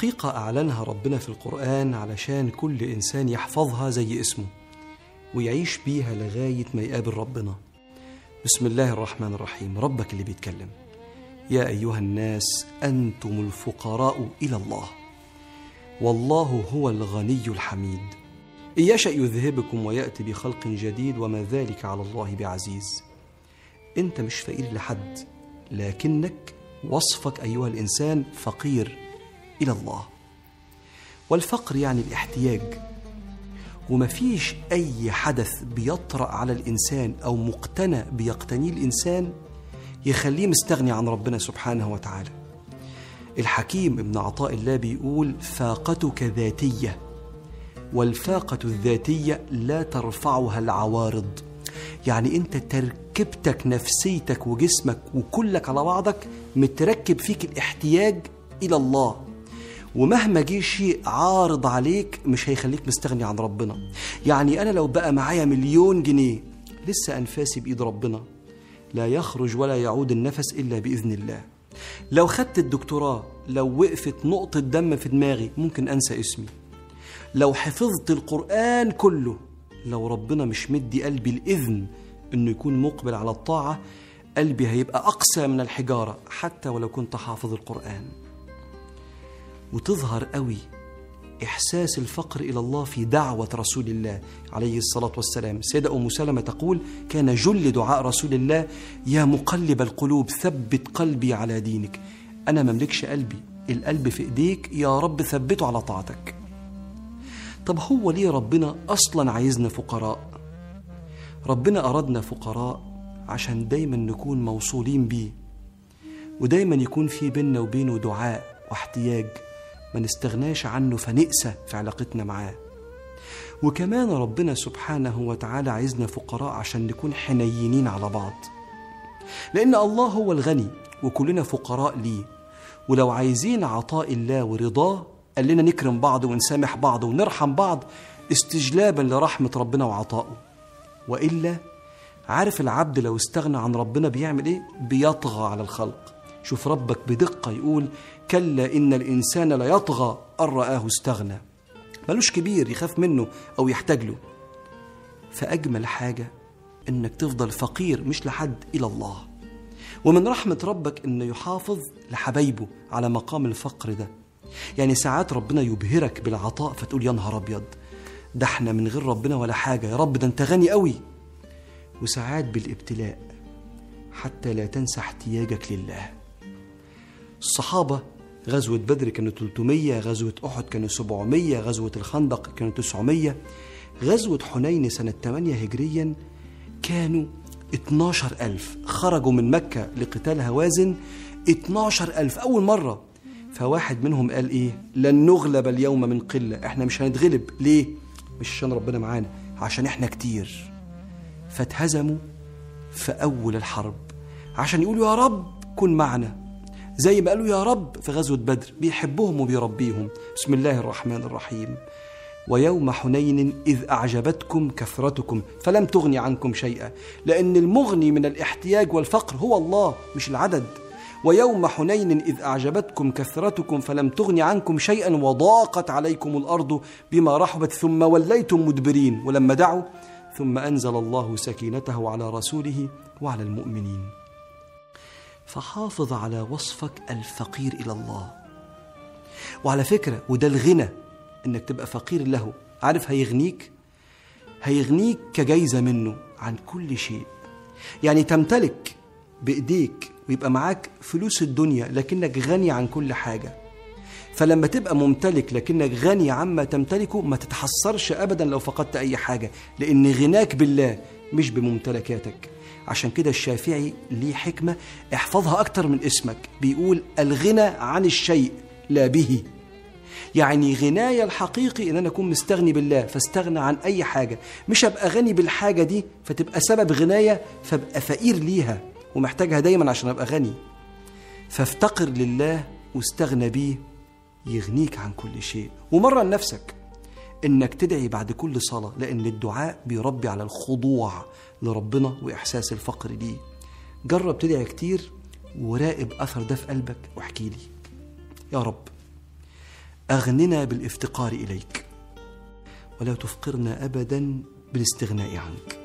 حقيقة أعلنها ربنا في القرآن علشان كل إنسان يحفظها زي اسمه ويعيش بيها لغاية ما يقابل ربنا. بسم الله الرحمن الرحيم. ربك اللي بيتكلم. يا أيها الناس أنتم الفقراء إلى الله. والله هو الغني الحميد. إن يشأ يذهبكم ويأتي بخلق جديد وما ذلك على الله بعزيز. أنت مش فقير لحد لكنك وصفك أيها الإنسان فقير. إلى الله. والفقر يعني الاحتياج. ومفيش أي حدث بيطرأ على الإنسان أو مقتنى بيقتنيه الإنسان يخليه مستغني عن ربنا سبحانه وتعالى. الحكيم ابن عطاء الله بيقول فاقتك ذاتية والفاقة الذاتية لا ترفعها العوارض. يعني أنت تركيبتك نفسيتك وجسمك وكلك على بعضك متركب فيك الاحتياج إلى الله. ومهما جه شيء عارض عليك مش هيخليك مستغني عن ربنا. يعني أنا لو بقى معايا مليون جنيه لسه أنفاسي بإيد ربنا. لا يخرج ولا يعود النفس إلا بإذن الله. لو خدت الدكتوراه لو وقفت نقطة دم في دماغي ممكن أنسى اسمي. لو حفظت القرآن كله لو ربنا مش مدي قلبي الإذن إنه يكون مقبل على الطاعة قلبي هيبقى اقسى من الحجارة حتى ولو كنت حافظ القرآن. وتظهر قوي إحساس الفقر إلى الله في دعوة رسول الله عليه الصلاة والسلام. سيدة أم سلمة تقول كان جل دعاء رسول الله يا مقلب القلوب ثبت قلبي على دينك. أنا مملكش قلبي. القلب في إيديك. يا رب ثبته على طاعتك. طب هو ليه ربنا أصلا عايزنا فقراء؟ ربنا أردنا فقراء عشان دايما نكون موصولين بيه ودايما يكون في بيننا وبينه دعاء واحتياج. ما نستغناش عنه فنقسى في علاقتنا معاه. وكمان ربنا سبحانه وتعالى عايزنا فقراء عشان نكون حنينين على بعض. لأن الله هو الغني وكلنا فقراء ليه. ولو عايزين عطاء الله ورضاه قال لنا نكرم بعض ونسامح بعض ونرحم بعض استجلابا لرحمة ربنا وعطائه. وإلا عارف العبد لو استغنى عن ربنا بيعمل إيه؟ بيطغى على الخلق. شوف ربك بدقة يقول كلا إن الإنسان ليطغى أن رآه استغنى. ملوش كبير يخاف منه أو يحتاج له فأجمل حاجة إنك تفضل فقير مش لحد إلى الله. ومن رحمة ربك إنه يحافظ لحبايبه على مقام الفقر ده. يعني ساعات ربنا يبهرك بالعطاء فتقول يا نهار أبيض ده إحنا من غير ربنا ولا حاجة. يا رب ده أنت غني قوي. وساعات بالابتلاء حتى لا تنسى احتياجك لله. الصحابة غزوة بدر كانوا 300 غزوة أحد كانوا 700 غزوة الخندق كانوا 900 غزوة حنين سنة 8 هجريا كانوا 12 ألف. خرجوا من مكة لقتال هوازن 12 ألف. أول مرة فواحد منهم قال إيه؟ لن نغلب اليوم من قلة. إحنا مش هنتغلب. ليه؟ مش عشان ربنا معانا عشان إحنا كتير. فاتهزموا في أول الحرب. عشان يقولوا يا رب كن معنا. زي ما قالوا يا رب في غزوة بدر بيحبهم وبيربيهم. بسم الله الرحمن الرحيم. ويوم حنين إذ أعجبتكم كثرتكم فلم تغني عنكم شيئا لأن المغني من الاحتياج والفقر هو الله مش العدد. ويوم حنين إذ أعجبتكم كثرتكم فلم تغن عنكم شيئا وضاقت عليكم الأرض بما رحبت ثم وليتم مدبرين. ولما دعوا ثم أنزل الله سكينته على رسوله وعلى المؤمنين. فحافظ على وصفك الفقير إلى الله. وعلى فكرة وده الغنى إنك تبقى فقير له. عارف هيغنيك؟ هيغنيك كجايزة منه عن كل شيء. يعني تمتلك بإيديك ويبقى معاك فلوس الدنيا لكنك غني عن كل حاجة. فلما تبقى ممتلك لكنك غني عما تمتلكه ما تتحسرش أبدا لو فقدت أي حاجة لأن غناك بالله مش بممتلكاتك. عشان كده الشافعي ليه حكمة احفظها أكتر من اسمك. بيقول الغنى عن الشيء لا به. يعني غناية الحقيقي إن أنا أكون مستغني بالله فاستغنى عن أي حاجة. مش ابقى غني بالحاجة دي فتبقى سبب غناية فابقى فقير ليها ومحتاجها دايما عشان أبقى غني. فافتقر لله واستغنى بيه يغنيك عن كل شيء. ومرة لنفسك إنك تدعي بعد كل صلاة لأن الدعاء بيربي على الخضوع لربنا وإحساس الفقر ليه. جرب تدعي كتير وراقب أثر ده في قلبك واحكي لي. يا رب أغننا بالإفتقار إليك ولا تفقرنا أبدا بالاستغناء عنك.